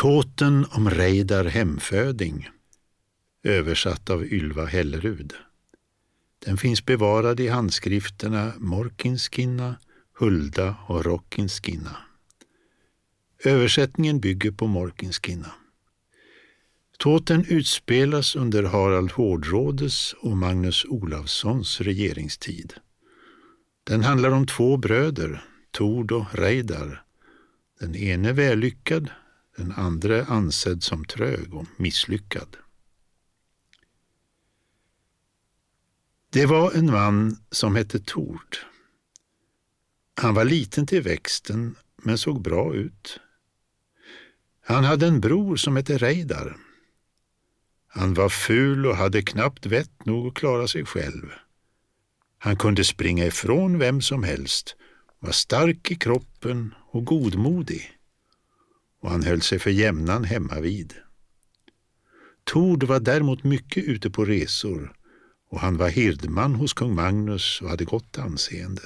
Tåten om Reidar hemföding översatt av Ylva Hellerud. Den finns bevarad i handskrifterna Morkinskinna, Hulda och Rockinskinna. Översättningen bygger på Morkinskinna. Tåten utspelas under Harald Hårdrådes och Magnus Olavssons regeringstid. Den handlar om två bröder, Tord och Reidar. Den ene vällyckad, den andra ansedd som trög och misslyckad. Det var en man som hette Tord. Han var liten till växten men såg bra ut. Han hade en bror som hette Reidar. Han var ful och hade knappt vett nog att klara sig själv. Han kunde springa ifrån vem som helst, var stark i kroppen och godmodig. Och han höll sig för jämnan hemma vid. Tord var däremot mycket ute på resor och han var hirdman hos kung Magnus och hade gott anseende.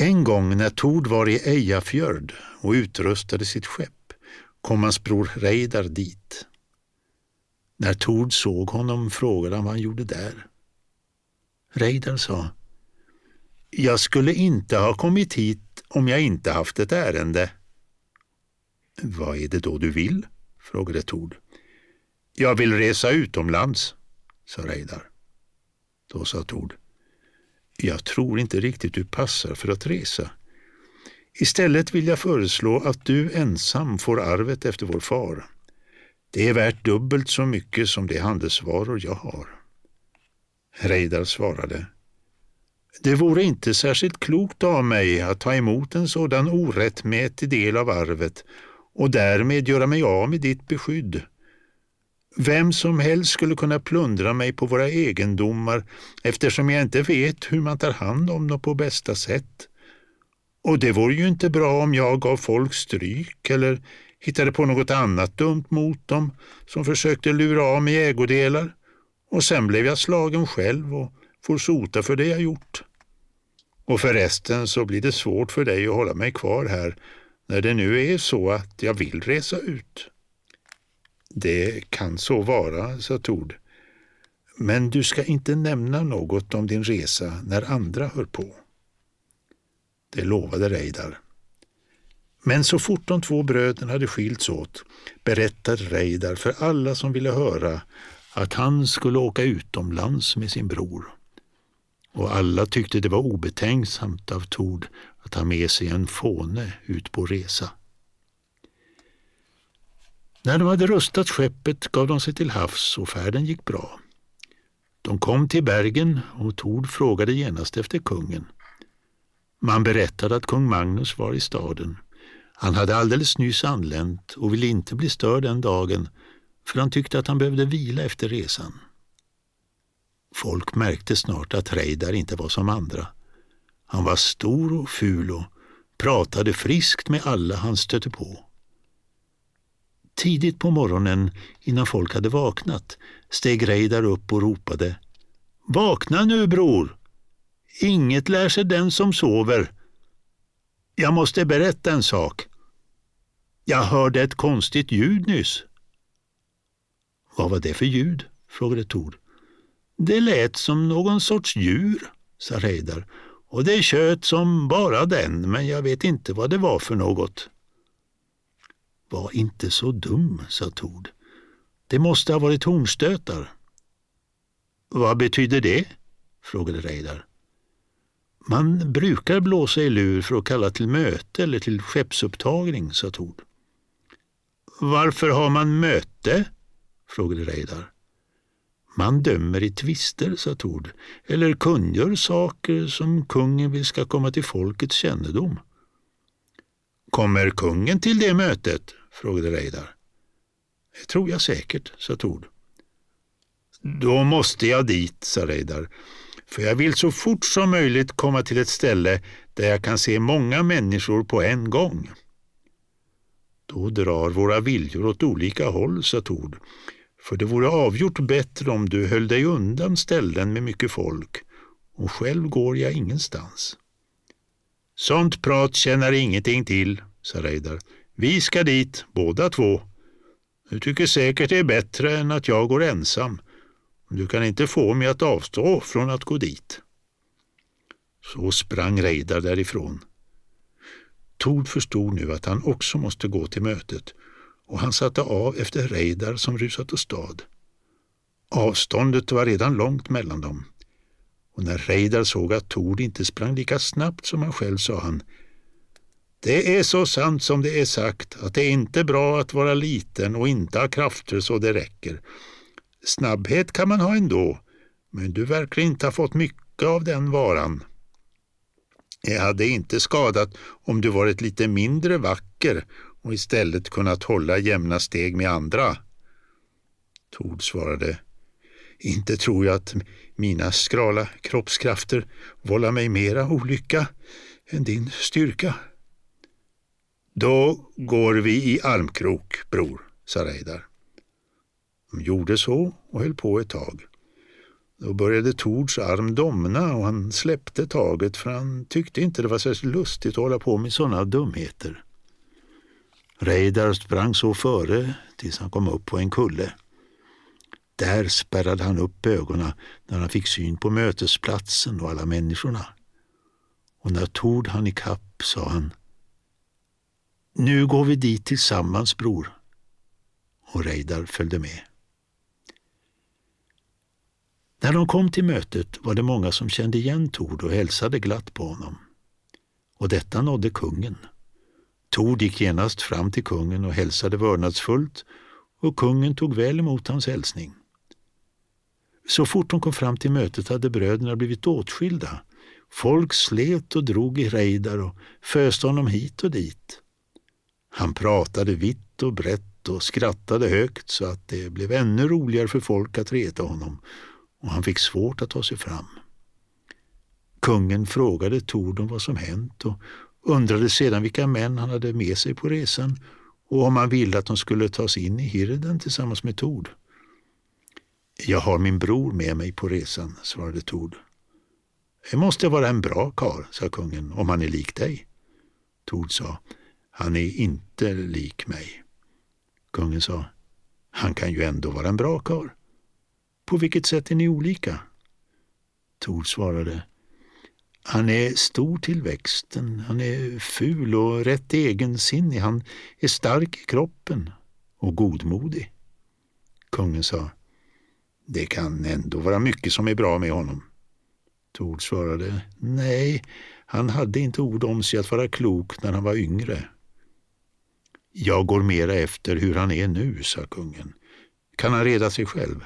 En gång när Tord var i Ejafjörd och utrustade sitt skepp kom hans bror Reidar dit. När Tord såg honom frågade han vad han gjorde där. Reidar sa Jag skulle inte ha kommit hit om jag inte haft ett ärende. Vad är det då du vill? frågade Tord. Jag vill resa utomlands, sa Reidar. Då sa Tord. Jag tror inte riktigt du passar för att resa. Istället vill jag föreslå att du ensam får arvet efter vår far. Det är värt dubbelt så mycket som de handelsvaror jag har. Reidar svarade. Det vore inte särskilt klokt av mig att ta emot en sådan orättmätig del av arvet och därmed göra mig av med ditt beskydd. Vem som helst skulle kunna plundra mig på våra egendomar eftersom jag inte vet hur man tar hand om dem på bästa sätt. Och det vore ju inte bra om jag gav folk stryk eller hittade på något annat dumt mot dem som försökte lura av mig ägodelar och sen blev jag slagen själv och får sota för det jag gjort. Och förresten så blir det svårt för dig att hålla mig kvar här när det nu är så att jag vill resa ut. Det kan så vara, sa Tord. Men du ska inte nämna något om din resa när andra hör på. Det lovade Reidar. Men så fort de två bröderna hade skilts åt berättade Reidar för alla som ville höra att han skulle åka utomlands med sin bror. Och alla tyckte det var obetänksamt av Tord att ha med sig en fåne ut på resa. När de hade rustat skeppet gav de sig till havs och färden gick bra. De kom till Bergen och Tord frågade genast efter kungen. Man berättade att kung Magnus var i staden. Han hade alldeles nyss anlänt och ville inte bli störd den dagen för han tyckte att han behövde vila efter resan. Folk märkte snart att Reidar inte var som andra. Han var stor och ful och pratade friskt med alla han stötte på. Tidigt på morgonen, innan folk hade vaknat, steg Reidar upp och ropade Vakna nu bror! Inget lär sig den som sover. Jag måste berätta en sak. Jag hörde ett konstigt ljud nyss. Vad var det för ljud? frågade Tor. Det lät som någon sorts djur, sa Reidar, och det tjöt som bara den, men jag vet inte vad det var för något. Var inte så dum, sa Tord. Det måste ha varit hornstötar. Vad betyder det? frågade Reidar. Man brukar blåsa i lur för att kalla till möte eller till skeppsupptagning, sa Tord. Varför har man möte? frågade Reidar. Man dömer i tvister, sa Tord, eller kungör saker som kungen vill ska komma till folkets kännedom. Kommer kungen till det mötet? frågade Reidar. Det tror jag säkert, sa Tord. Då måste jag dit, sa Reidar, för jag vill så fort som möjligt komma till ett ställe där jag kan se många människor på en gång. Då drar våra viljor åt olika håll, sa Tord, för det vore avgjort bättre om du höll dig undan ställen med mycket folk och själv går jag ingenstans. Sånt prat känner ingenting till, sa Reidar. Vi ska dit, båda två. Du tycker säkert det är bättre än att jag går ensam. Du kan inte få mig att avstå från att gå dit. Så sprang Reidar därifrån. Tord förstod nu att han också måste gå till mötet och han satte av efter Reidar som rusat åstad. Avståndet var redan långt mellan dem. Och när Reidar såg att Tord inte sprang lika snabbt som han själv sa han det är så sant som det är sagt att det är inte bra att vara liten och inte ha krafter så det räcker. Snabbhet kan man ha ändå, men du verkar inte ha fått mycket av den varan. Det hade inte skadat om du varit lite mindre vacker och istället kunnat hålla jämna steg med andra. Tord svarade, inte tror jag att mina skrala kroppskrafter vållar mig mera olycka än din styrka. Då går vi i armkrok, bror, sa Reidar. De gjorde så och höll på ett tag. Då började Tords arm domna och han släppte taget för han tyckte inte det var särskilt lustigt att hålla på med sådana dumheter. Reidar sprang så före tills han kom upp på en kulle. Där spärrade han upp ögonen när han fick syn på mötesplatsen och alla människorna. Och när Tord hann ikapp sa han Nu går vi dit tillsammans, bror. Och Reidar följde med. När de kom till mötet var det många som kände igen Tord och hälsade glatt på honom. Och detta nådde kungen. Tord gick genast fram till kungen och hälsade vördnadsfullt och kungen tog väl emot hans hälsning. Så fort de kom fram till mötet hade bröderna blivit åtskilda. Folk slet och drog i Reidar och föste honom hit och dit. Han pratade vitt och brett och skrattade högt så att det blev ännu roligare för folk att reta honom och han fick svårt att ta sig fram. Kungen frågade Tord om vad som hänt och undrade sedan vilka män han hade med sig på resan och om han ville att de skulle tas in i hirden tillsammans med Tord. Jag har min bror med mig på resan, svarade Tord. Det måste vara en bra karl, sa kungen, om han är lik dig. Tord sa, han är inte lik mig. Kungen sa, han kan ju ändå vara en bra karl. På vilket sätt är ni olika? Tord svarade, han är stor till växten, han är ful och rätt egensinnig, han är stark i kroppen och godmodig. Kungen sa, det kan ändå vara mycket som är bra med honom. Tord svarade, nej, han hade inte ord om sig att vara klok när han var yngre. Jag går mera efter hur han är nu, sa kungen. Kan han reda sig själv?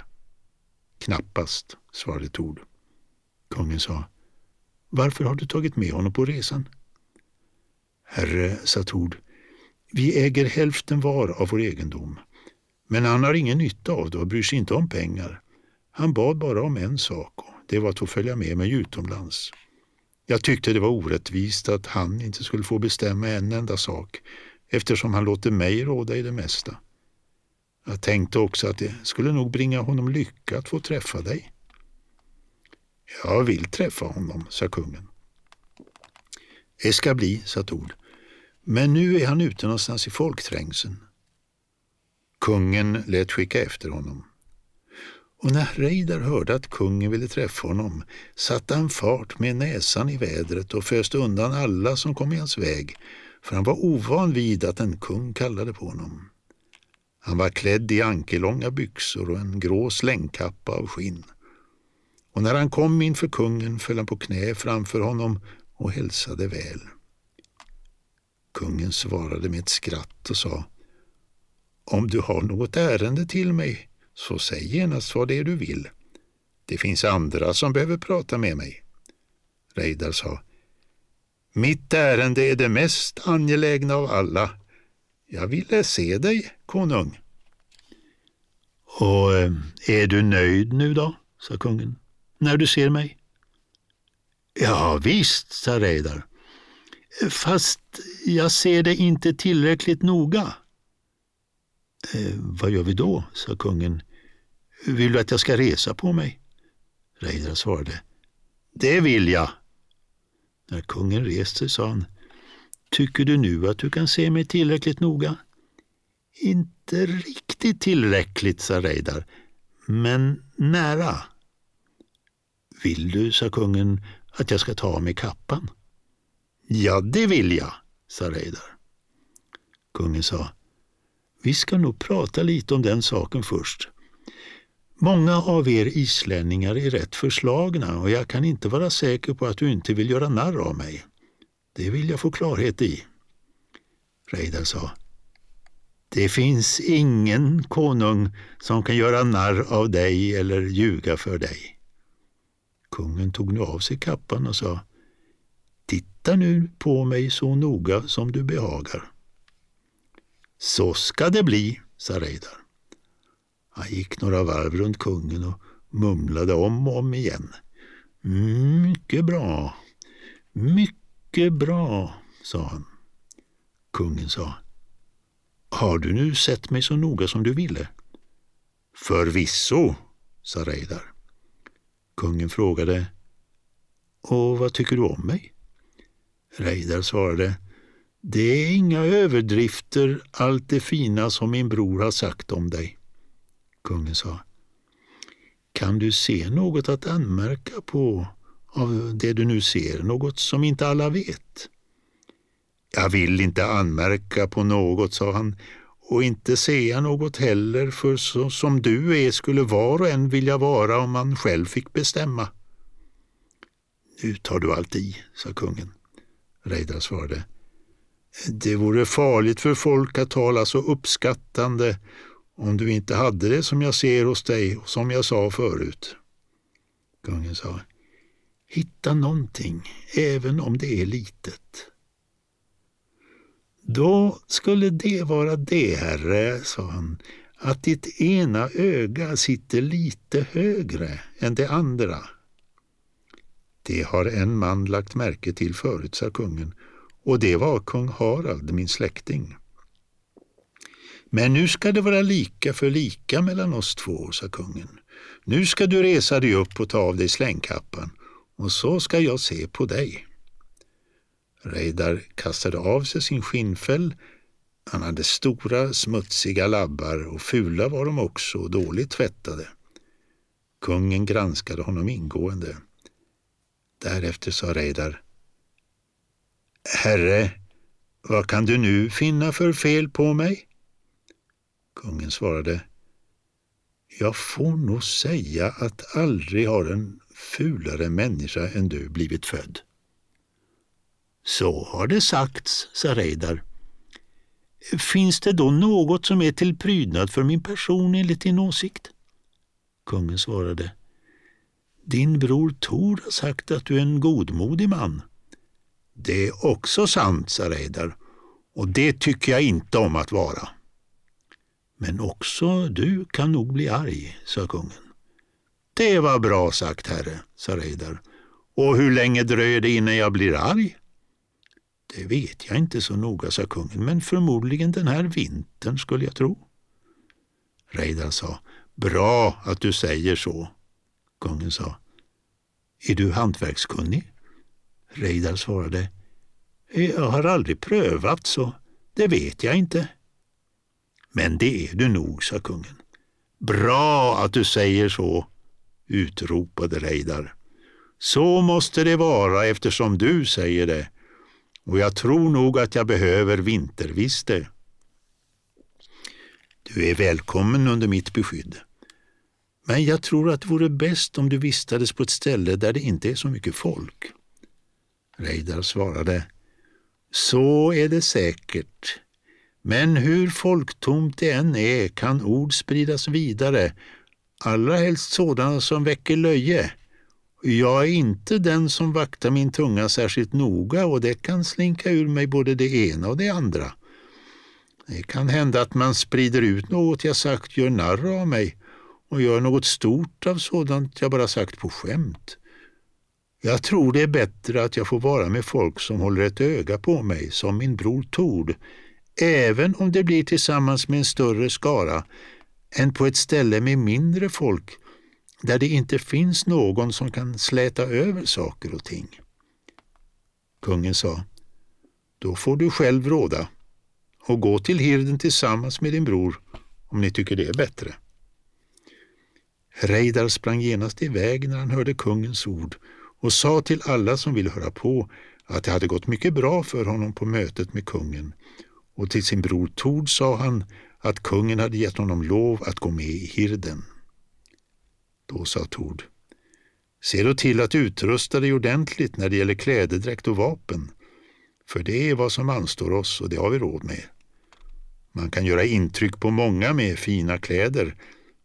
Knappast, svarade Tord. Kungen sa, varför har du tagit med honom på resan? Herre, sa Tord, vi äger hälften var av vår egendom, men han har ingen nytta av det och bryr sig inte om pengar. Han bad bara om en sak och det var att få följa med mig utomlands. Jag tyckte det var orättvist att han inte skulle få bestämma en enda sak eftersom han låter mig råda i det mesta. Jag tänkte också att det skulle nog bringa honom lycka att få träffa dig. Jag vill träffa honom, sa kungen. Det ska bli, sa Tord. Men nu är han ute någonstans i folkträngseln. Kungen lät skicka efter honom. Och när Reidar hörde att kungen ville träffa honom satte han fart med näsan i vädret och föste undan alla som kom i hans väg, för han var ovan vid att en kung kallade på honom. Han var klädd i ankellånga byxor och en grå slängkappa av skinn. Och när han kom inför kungen föll han på knä framför honom och hälsade väl. Kungen svarade med ett skratt och sa Om du har något ärende till mig så säg genast vad det är du vill. Det finns andra som behöver prata med mig. Reidar sa Mitt ärende är det mest angelägna av alla. Jag ville se dig, konung. Och eh, är du nöjd nu då? sa kungen. När du ser mig? Ja, visst, sa Reidar. Fast jag ser det inte tillräckligt noga. Eh, vad gör vi då? sa kungen. Vill du att jag ska resa på mig? Reidar svarade. Det vill jag. När kungen reste sa han. Tycker du nu att du kan se mig tillräckligt noga? Inte riktigt tillräckligt, sa Reidar, men nära. Vill du, sa kungen, att jag ska ta av mig kappan? Ja, det vill jag, sa Reidar. Kungen sa, vi ska nog prata lite om den saken först. Många av er islänningar är rätt förslagna och jag kan inte vara säker på att du inte vill göra narr av mig. Det vill jag få klarhet i. Reidar sa, det finns ingen konung som kan göra narr av dig eller ljuga för dig. Kungen tog nu av sig kappan och sa, titta nu på mig så noga som du behagar. Så ska det bli, sa Reidar. Han gick några varv runt kungen och mumlade om och om igen. Mycket bra, mycket bra, sa han. Kungen sa, har du nu sett mig så noga som du ville? Förvisso, sa Reidar. Kungen frågade, och vad tycker du om mig? Reidar svarade, det är inga överdrifter allt det fina som min bror har sagt om dig. Kungen sa, kan du se något att anmärka på av det du nu ser, något som inte alla vet? Jag vill inte anmärka på något, sa han, och inte säga något heller, för så som du är skulle var och en vilja vara om man själv fick bestämma. Nu tar du allt i, sa kungen. Reidar svarade. Det vore farligt för folk att tala så uppskattande om du inte hade det som jag ser hos dig och som jag sa förut. Kungen sa. Hitta någonting, även om det är litet. Då skulle det vara det, herre, sa han, att ditt ena öga sitter lite högre än det andra. Det har en man lagt märke till förut, sa kungen, och det var kung Harald, min släkting. Men nu ska det vara lika för lika mellan oss två, sa kungen. Nu ska du resa dig upp och ta av dig slängkappan, och så ska jag se på dig. Reidar kastade av sig sin skinnfäll. Han hade stora smutsiga labbar och fula var de också och dåligt tvättade. Kungen granskade honom ingående. Därefter sa Reidar Herre, vad kan du nu finna för fel på mig? Kungen svarade Jag får nog säga att aldrig har en fulare människa än du blivit född. Så har det sagts, sa Reidar. Finns det då något som är till prydnad för min person enligt din åsikt? Kungen svarade. Din bror Tor har sagt att du är en godmodig man. Det är också sant, sa Reidar, och det tycker jag inte om att vara. Men också du kan nog bli arg, sa kungen. Det var bra sagt, herre, sa Reidar. Och hur länge dröjer det innan jag blir arg? Det vet jag inte så noga, sa kungen, men förmodligen den här vintern skulle jag tro. Reidar sa, bra att du säger så. Kungen sa, är du hantverkskunnig? Reidar svarade, jag har aldrig prövat så det vet jag inte. Men det är du nog, sa kungen. Bra att du säger så, utropade Reidar. Så måste det vara eftersom du säger det och jag tror nog att jag behöver vinterviste. Du är välkommen under mitt beskydd. Men jag tror att det vore bäst om du vistades på ett ställe där det inte är så mycket folk. Reidar svarade, så är det säkert. Men hur folktomt det än är kan ord spridas vidare, allra helst sådana som väcker löje. Jag är inte den som vaktar min tunga särskilt noga och det kan slinka ur mig både det ena och det andra. Det kan hända att man sprider ut något jag sagt gör narr av mig och gör något stort av sådant jag bara sagt på skämt. Jag tror det är bättre att jag får vara med folk som håller ett öga på mig, som min bror Tord, även om det blir tillsammans med en större skara, än på ett ställe med mindre folk där det inte finns någon som kan släta över saker och ting. Kungen sa, Då får du själv råda och gå till hirden tillsammans med din bror om ni tycker det är bättre. Reidar sprang genast iväg när han hörde kungens ord och sa till alla som ville höra på att det hade gått mycket bra för honom på mötet med kungen och till sin bror Tord sa han att kungen hade gett honom lov att gå med i hirden. Då sa Tord, se då till att utrusta dig ordentligt när det gäller klädedräkt och vapen, för det är vad som anstår oss och det har vi råd med. Man kan göra intryck på många med fina kläder,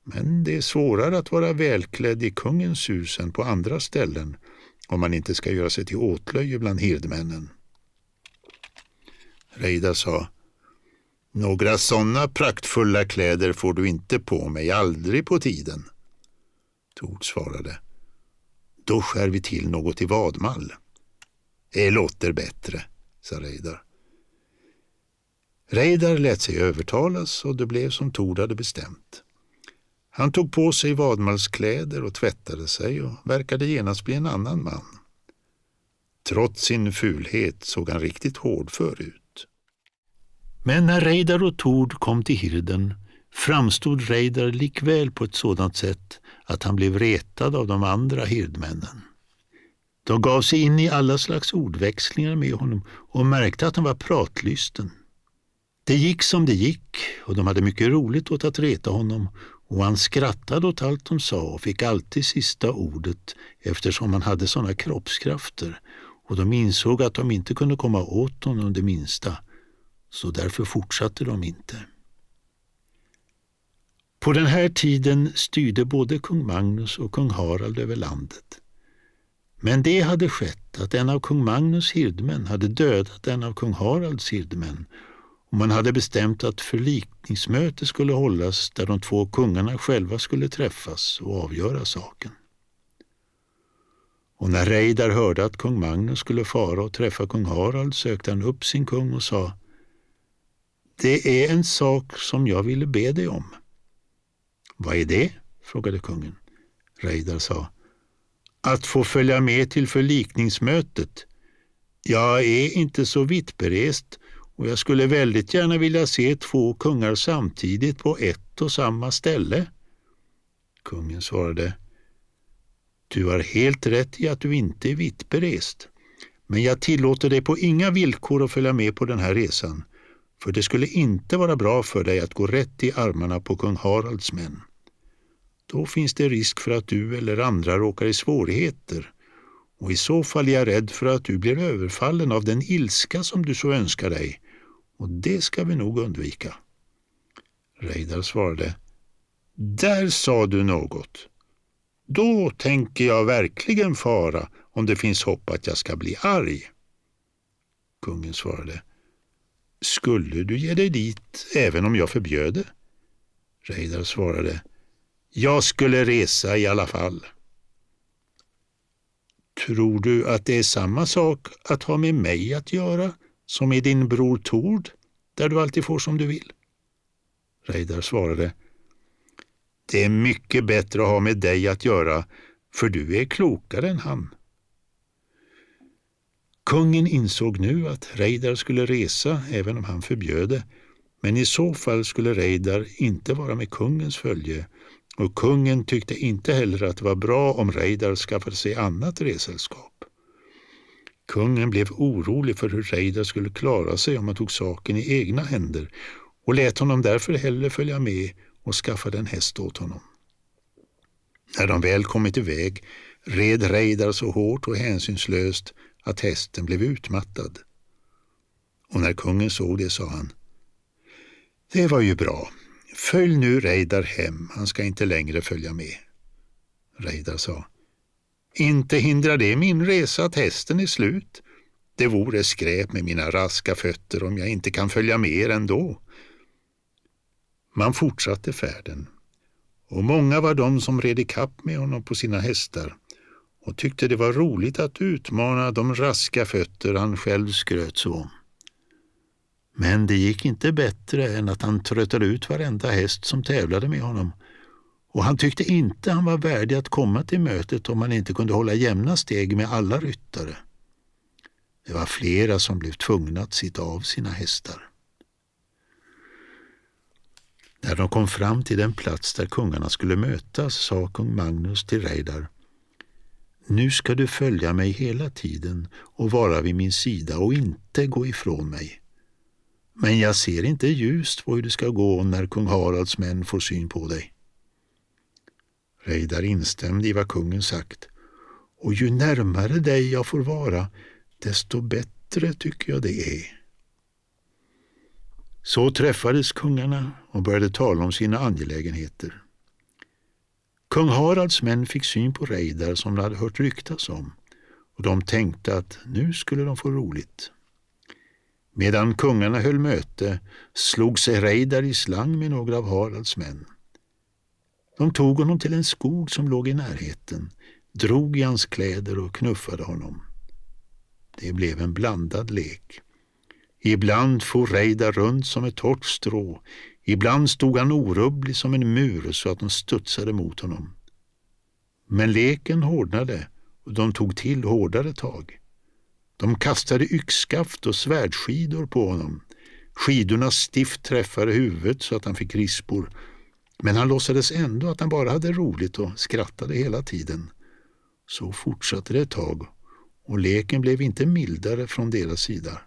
men det är svårare att vara välklädd i kungens hus än på andra ställen om man inte ska göra sig till åtlöje bland hirdmännen. Reidar sa, några sådana praktfulla kläder får du inte på mig, aldrig på tiden. Tord svarade, då skär vi till något i vadmall. Det låter bättre, sa Reidar. Reidar lät sig övertalas och det blev som Tord hade bestämt. Han tog på sig vadmalskläder och tvättade sig och verkade genast bli en annan man. Trots sin fulhet såg han riktigt hårdför ut. Men när Reidar och Tord kom till hirden framstod Reidar likväl på ett sådant sätt att han blev retad av de andra hirdmännen. De gav sig in i alla slags ordväxlingar med honom och märkte att han var pratlysten. Det gick som det gick och de hade mycket roligt åt att reta honom och han skrattade åt allt de sa och fick alltid sista ordet eftersom han hade sådana kroppskrafter och de insåg att de inte kunde komma åt honom det minsta, så därför fortsatte de inte. På den här tiden styrde både kung Magnus och kung Harald över landet. Men det hade skett att en av kung Magnus hirdmän hade dödat en av kung Haralds hirdmän och man hade bestämt att förlikningsmöte skulle hållas där de två kungarna själva skulle träffas och avgöra saken. Och när Reidar hörde att kung Magnus skulle fara och träffa kung Harald sökte han upp sin kung och sa Det är en sak som jag ville be dig om. Vad är det? frågade kungen. Reidar sa Att få följa med till förlikningsmötet. Jag är inte så vittberest och jag skulle väldigt gärna vilja se två kungar samtidigt på ett och samma ställe. Kungen svarade Du har helt rätt i att du inte är vittberest, men jag tillåter dig på inga villkor att följa med på den här resan, för det skulle inte vara bra för dig att gå rätt i armarna på kung Haralds män. Då finns det risk för att du eller andra råkar i svårigheter och i så fall är jag rädd för att du blir överfallen av den ilska som du så önskar dig och det ska vi nog undvika. Reidar svarade Där sa du något. Då tänker jag verkligen fara om det finns hopp att jag ska bli arg. Kungen svarade Skulle du ge dig dit även om jag förbjöd det? Reidar svarade jag skulle resa i alla fall. Tror du att det är samma sak att ha med mig att göra som med din bror Tord, där du alltid får som du vill? Reidar svarade, det är mycket bättre att ha med dig att göra, för du är klokare än han. Kungen insåg nu att Reidar skulle resa även om han förbjöd det, men i så fall skulle Reidar inte vara med kungens följe och kungen tyckte inte heller att det var bra om Reidar skaffade sig annat resällskap. Kungen blev orolig för hur Reidar skulle klara sig om han tog saken i egna händer och lät honom därför hellre följa med och skaffade en häst åt honom. När de väl kommit iväg red Reidar så hårt och hänsynslöst att hästen blev utmattad. Och när kungen såg det sa han Det var ju bra. Följ nu Reidar hem, han ska inte längre följa med. Reidar sa inte hindrar det min resa att hästen är slut. Det vore skräp med mina raska fötter om jag inte kan följa med er ändå. Man fortsatte färden och många var de som red ikapp med honom på sina hästar och tyckte det var roligt att utmana de raska fötter han själv skröt så om. Men det gick inte bättre än att han tröttade ut varenda häst som tävlade med honom och han tyckte inte han var värdig att komma till mötet om han inte kunde hålla jämna steg med alla ryttare. Det var flera som blev tvungna att sitta av sina hästar. När de kom fram till den plats där kungarna skulle mötas sa kung Magnus till Reidar Nu ska du följa mig hela tiden och vara vid min sida och inte gå ifrån mig. Men jag ser inte ljust på hur det ska gå när kung Haralds män får syn på dig. Reidar instämde i vad kungen sagt och ju närmare dig jag får vara, desto bättre tycker jag det är. Så träffades kungarna och började tala om sina angelägenheter. Kung Haralds män fick syn på Reidar som de hade hört ryktas om och de tänkte att nu skulle de få roligt. Medan kungarna höll möte slog sig Reidar i slang med några av Haralds män. De tog honom till en skog som låg i närheten, drog i hans kläder och knuffade honom. Det blev en blandad lek. Ibland for Reidar runt som ett torrt strå, ibland stod han orubblig som en mur så att de studsade mot honom. Men leken hårdnade och de tog till hårdare tag. De kastade yxskaft och svärdskidor på honom. Skidorna stift träffade huvudet så att han fick rispor, men han låtsades ändå att han bara hade roligt och skrattade hela tiden. Så fortsatte det ett tag och leken blev inte mildare från deras sida.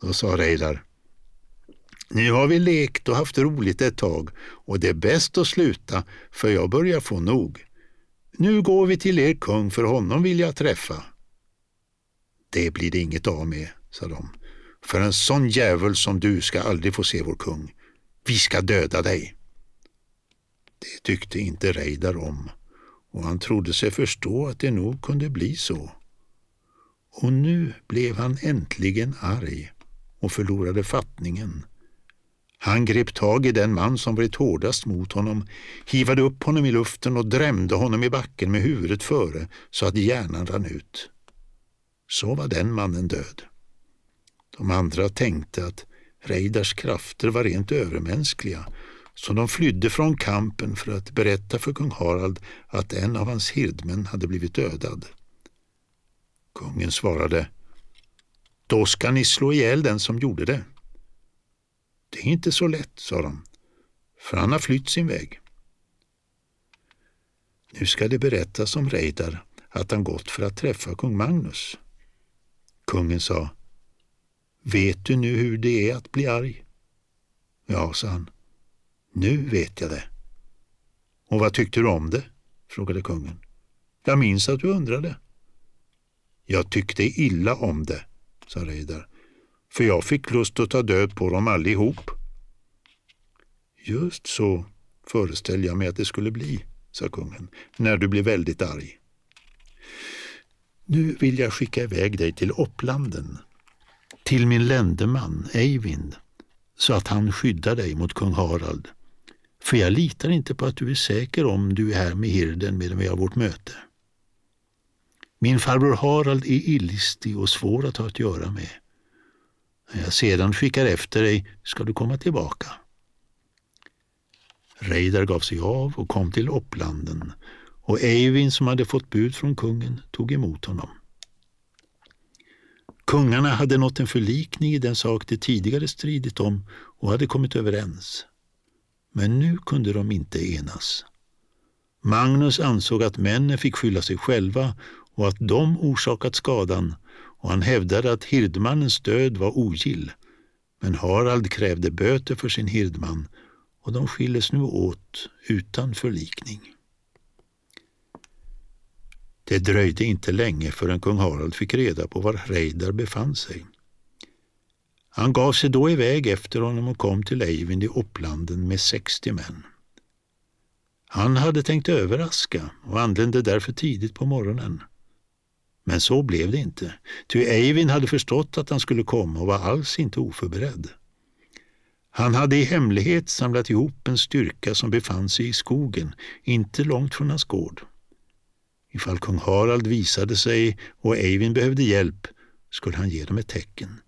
Då sa Reidar. Nu har vi lekt och haft roligt ett tag och det är bäst att sluta för jag börjar få nog. Nu går vi till er kung för honom vill jag träffa. Det blir det inget av med, sa de. För en sån djävul som du ska aldrig få se vår kung. Vi ska döda dig. Det tyckte inte Reidar om och han trodde sig förstå att det nog kunde bli så. Och nu blev han äntligen arg och förlorade fattningen. Han grep tag i den man som varit hårdast mot honom, hivade upp honom i luften och drämde honom i backen med huvudet före så att hjärnan rann ut. Så var den mannen död. De andra tänkte att Reidars krafter var rent övermänskliga så de flydde från kampen för att berätta för kung Harald att en av hans hirdmän hade blivit dödad. Kungen svarade då ska ni slå ihjäl den som gjorde det. Det är inte så lätt, sa de, för han har flytt sin väg. Nu ska det berättas om Reidar att han gått för att träffa kung Magnus. Kungen sa, vet du nu hur det är att bli arg? Ja, sa han, nu vet jag det. Och vad tyckte du om det? frågade kungen. Jag minns att du undrade. Jag tyckte illa om det, sa Reidar, för jag fick lust att ta död på dem allihop. Just så föreställer jag mig att det skulle bli, sa kungen, när du blir väldigt arg. Nu vill jag skicka iväg dig till Opplanden, till min ländeman Eivind, så att han skyddar dig mot kung Harald. För jag litar inte på att du är säker om du är här med hirden medan vi har vårt möte. Min farbror Harald är illistig och svår att ha att göra med. När jag sedan skickar efter dig ska du komma tillbaka. Reidar gav sig av och kom till Opplanden och Eivind som hade fått bud från kungen tog emot honom. Kungarna hade nått en förlikning i den sak de tidigare stridit om och hade kommit överens. Men nu kunde de inte enas. Magnus ansåg att männen fick skylla sig själva och att de orsakat skadan och han hävdade att hirdmannens död var ogill. Men Harald krävde böter för sin hirdman och de skildes nu åt utan förlikning. Det dröjde inte länge förrän kung Harald fick reda på var Reidar befann sig. Han gav sig då iväg efter honom och kom till Eivind i Upplanden med 60 män. Han hade tänkt överraska och anlände därför tidigt på morgonen. Men så blev det inte, ty Eivind hade förstått att han skulle komma och var alls inte oförberedd. Han hade i hemlighet samlat ihop en styrka som befann sig i skogen, inte långt från hans gård. Ifall kung Harald visade sig och Eivind behövde hjälp skulle han ge dem ett tecken.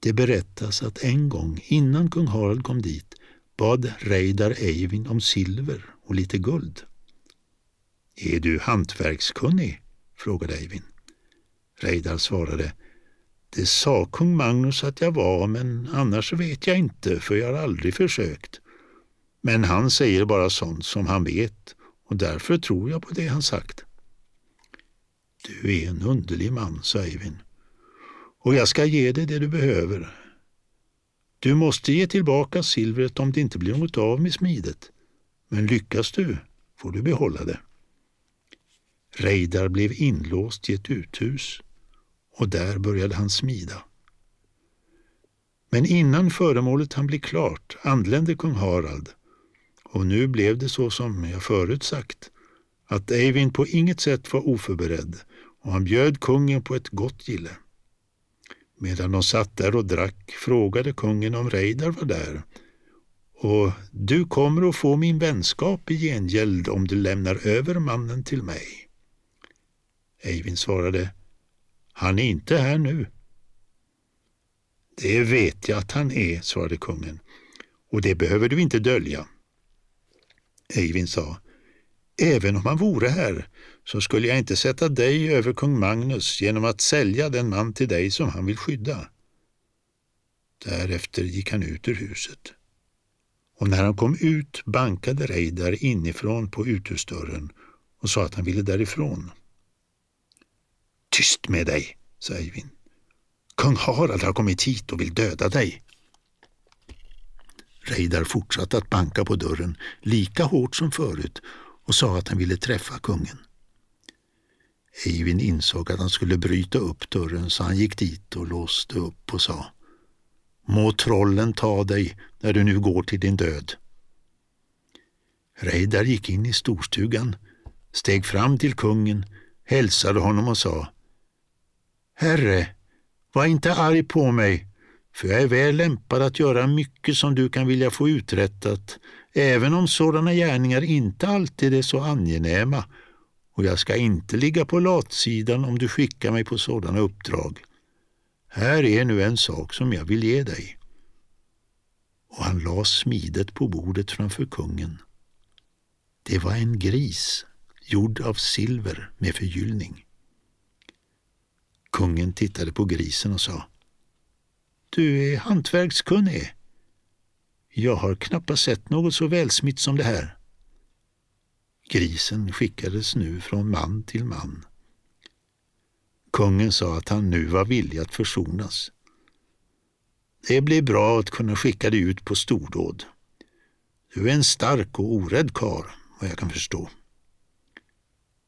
Det berättas att en gång innan kung Harald kom dit bad Reidar Eivind om silver och lite guld. Är du hantverkskunnig? frågade Eivind. Reidar svarade. Det sa kung Magnus att jag var, men annars vet jag inte, för jag har aldrig försökt. Men han säger bara sånt som han vet och därför tror jag på det han sagt. Du är en underlig man, sa Eivin, Och jag ska ge dig det du behöver. Du måste ge tillbaka silvret om det inte blir något av med smidet. Men lyckas du får du behålla det. Reidar blev inlåst i ett uthus och där började han smida. Men innan föremålet han bli klart anlände kung Harald och nu blev det så som jag förut sagt att Eivind på inget sätt var oförberedd och han bjöd kungen på ett gott gille. Medan de satt där och drack frågade kungen om Reidar var där och du kommer att få min vänskap i gengäld om du lämnar över mannen till mig. Eivind svarade Han är inte här nu. Det vet jag att han är, svarade kungen, och det behöver du inte dölja. Eivin sa Även om han vore här så skulle jag inte sätta dig över kung Magnus genom att sälja den man till dig som han vill skydda. Därefter gick han ut ur huset. Och när han kom ut bankade Reidar inifrån på uthusdörren och sa att han ville därifrån. Tyst med dig, sa Eivin. Kung Harald har kommit hit och vill döda dig. Reidar fortsatte att banka på dörren lika hårt som förut och sa att han ville träffa kungen. Eivind insåg att han skulle bryta upp dörren så han gick dit och låste upp och sa Må trollen ta dig när du nu går till din död. Reidar gick in i storstugan, steg fram till kungen, hälsade honom och sa Herre, var inte arg på mig, för jag är väl lämpad att göra mycket som du kan vilja få uträttat, även om sådana gärningar inte alltid är så angenäma och jag ska inte ligga på latsidan om du skickar mig på sådana uppdrag. Här är nu en sak som jag vill ge dig. Och han la smidet på bordet framför kungen. Det var en gris gjord av silver med förgyllning. Kungen tittade på grisen och sa du är hantverkskunnig. Jag har knappast sett något så välsmitt som det här. Grisen skickades nu från man till man. Kungen sa att han nu var villig att försonas. Det blir bra att kunna skicka dig ut på stordåd. Du är en stark och orädd kar, vad jag kan förstå.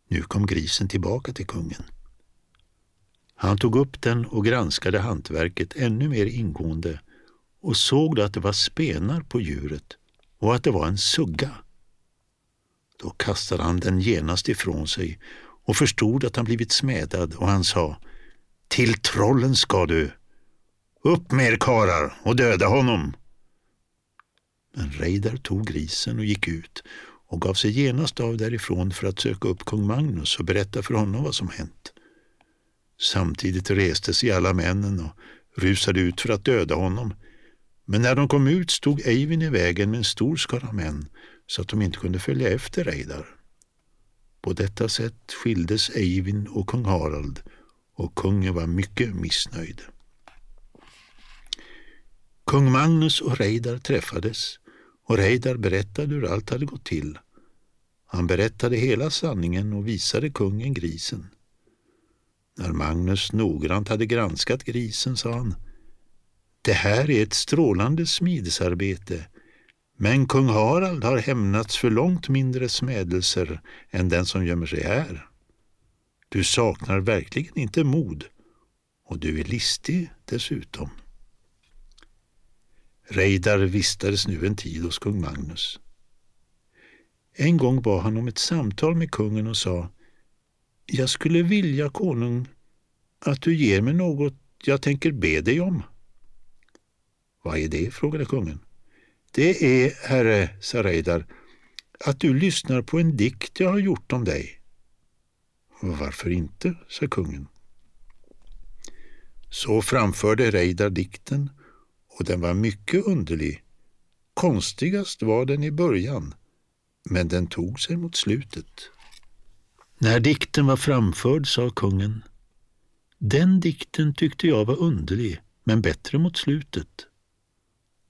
Nu kom grisen tillbaka till kungen. Han tog upp den och granskade hantverket ännu mer ingående och såg då att det var spenar på djuret och att det var en sugga. Då kastade han den genast ifrån sig och förstod att han blivit smädad och han sa Till trollen ska du! Upp med er karar och döda honom! Men Reidar tog grisen och gick ut och gav sig genast av därifrån för att söka upp kung Magnus och berätta för honom vad som hänt. Samtidigt reste sig alla männen och rusade ut för att döda honom. Men när de kom ut stod Eivin i vägen med en stor skara män så att de inte kunde följa efter Reidar. På detta sätt skildes Eivin och kung Harald och kungen var mycket missnöjd. Kung Magnus och Reidar träffades och Reidar berättade hur allt hade gått till. Han berättade hela sanningen och visade kungen grisen. När Magnus noggrant hade granskat grisen sa han Det här är ett strålande smidesarbete men kung Harald har hämnats för långt mindre smädelser än den som gömmer sig här. Du saknar verkligen inte mod och du är listig dessutom. Reidar vistades nu en tid hos kung Magnus. En gång bad han om ett samtal med kungen och sa jag skulle vilja, konung, att du ger mig något jag tänker be dig om. Vad är det? frågade kungen. Det är, herre, sa Reidar, att du lyssnar på en dikt jag har gjort om dig. Varför inte, sa kungen. Så framförde Reidar dikten och den var mycket underlig. Konstigast var den i början, men den tog sig mot slutet. När dikten var framförd sa kungen Den dikten tyckte jag var underlig, men bättre mot slutet.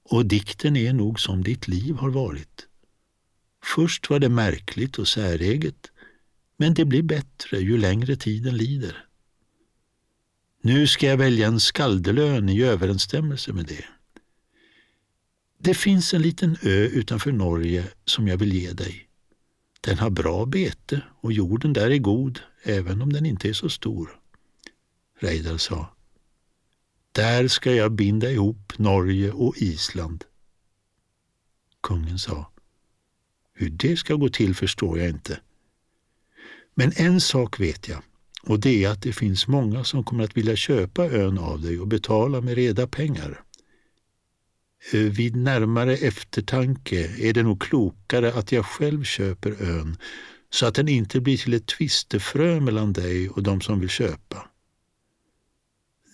Och dikten är nog som ditt liv har varit. Först var det märkligt och säreget, men det blir bättre ju längre tiden lider. Nu ska jag välja en skaldelön i överensstämmelse med det. Det finns en liten ö utanför Norge som jag vill ge dig. Den har bra bete och jorden där är god, även om den inte är så stor. Reidar sa. Där ska jag binda ihop Norge och Island. Kungen sa. Hur det ska gå till förstår jag inte. Men en sak vet jag och det är att det finns många som kommer att vilja köpa ön av dig och betala med reda pengar. Eh, vid närmare eftertanke är det nog klokare att jag själv köper ön så att den inte blir till ett tvistefrö mellan dig och de som vill köpa.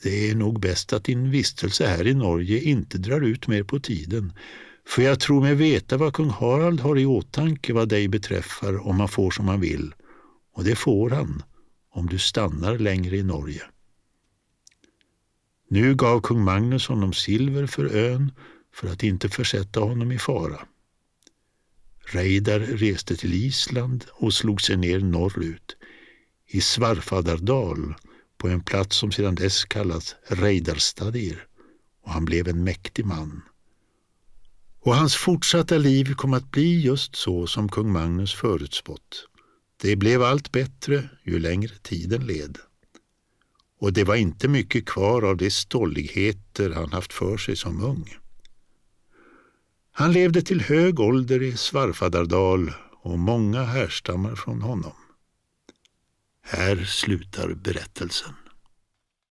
Det är nog bäst att din vistelse här i Norge inte drar ut mer på tiden, för jag tror mig veta vad kung Harald har i åtanke vad dig beträffar om han får som han vill, och det får han om du stannar längre i Norge. Nu gav kung Magnus honom silver för ön för att inte försätta honom i fara. Reidar reste till Island och slog sig ner norrut, i Svarfadardal, på en plats som sedan dess kallats Reidarstadir, och han blev en mäktig man. Och hans fortsatta liv kom att bli just så som kung Magnus förutspått. Det blev allt bättre ju längre tiden led. Och det var inte mycket kvar av de stolligheter han haft för sig som ung. Han levde till hög ålder i Svarfadardal och många härstammar från honom. Här slutar berättelsen.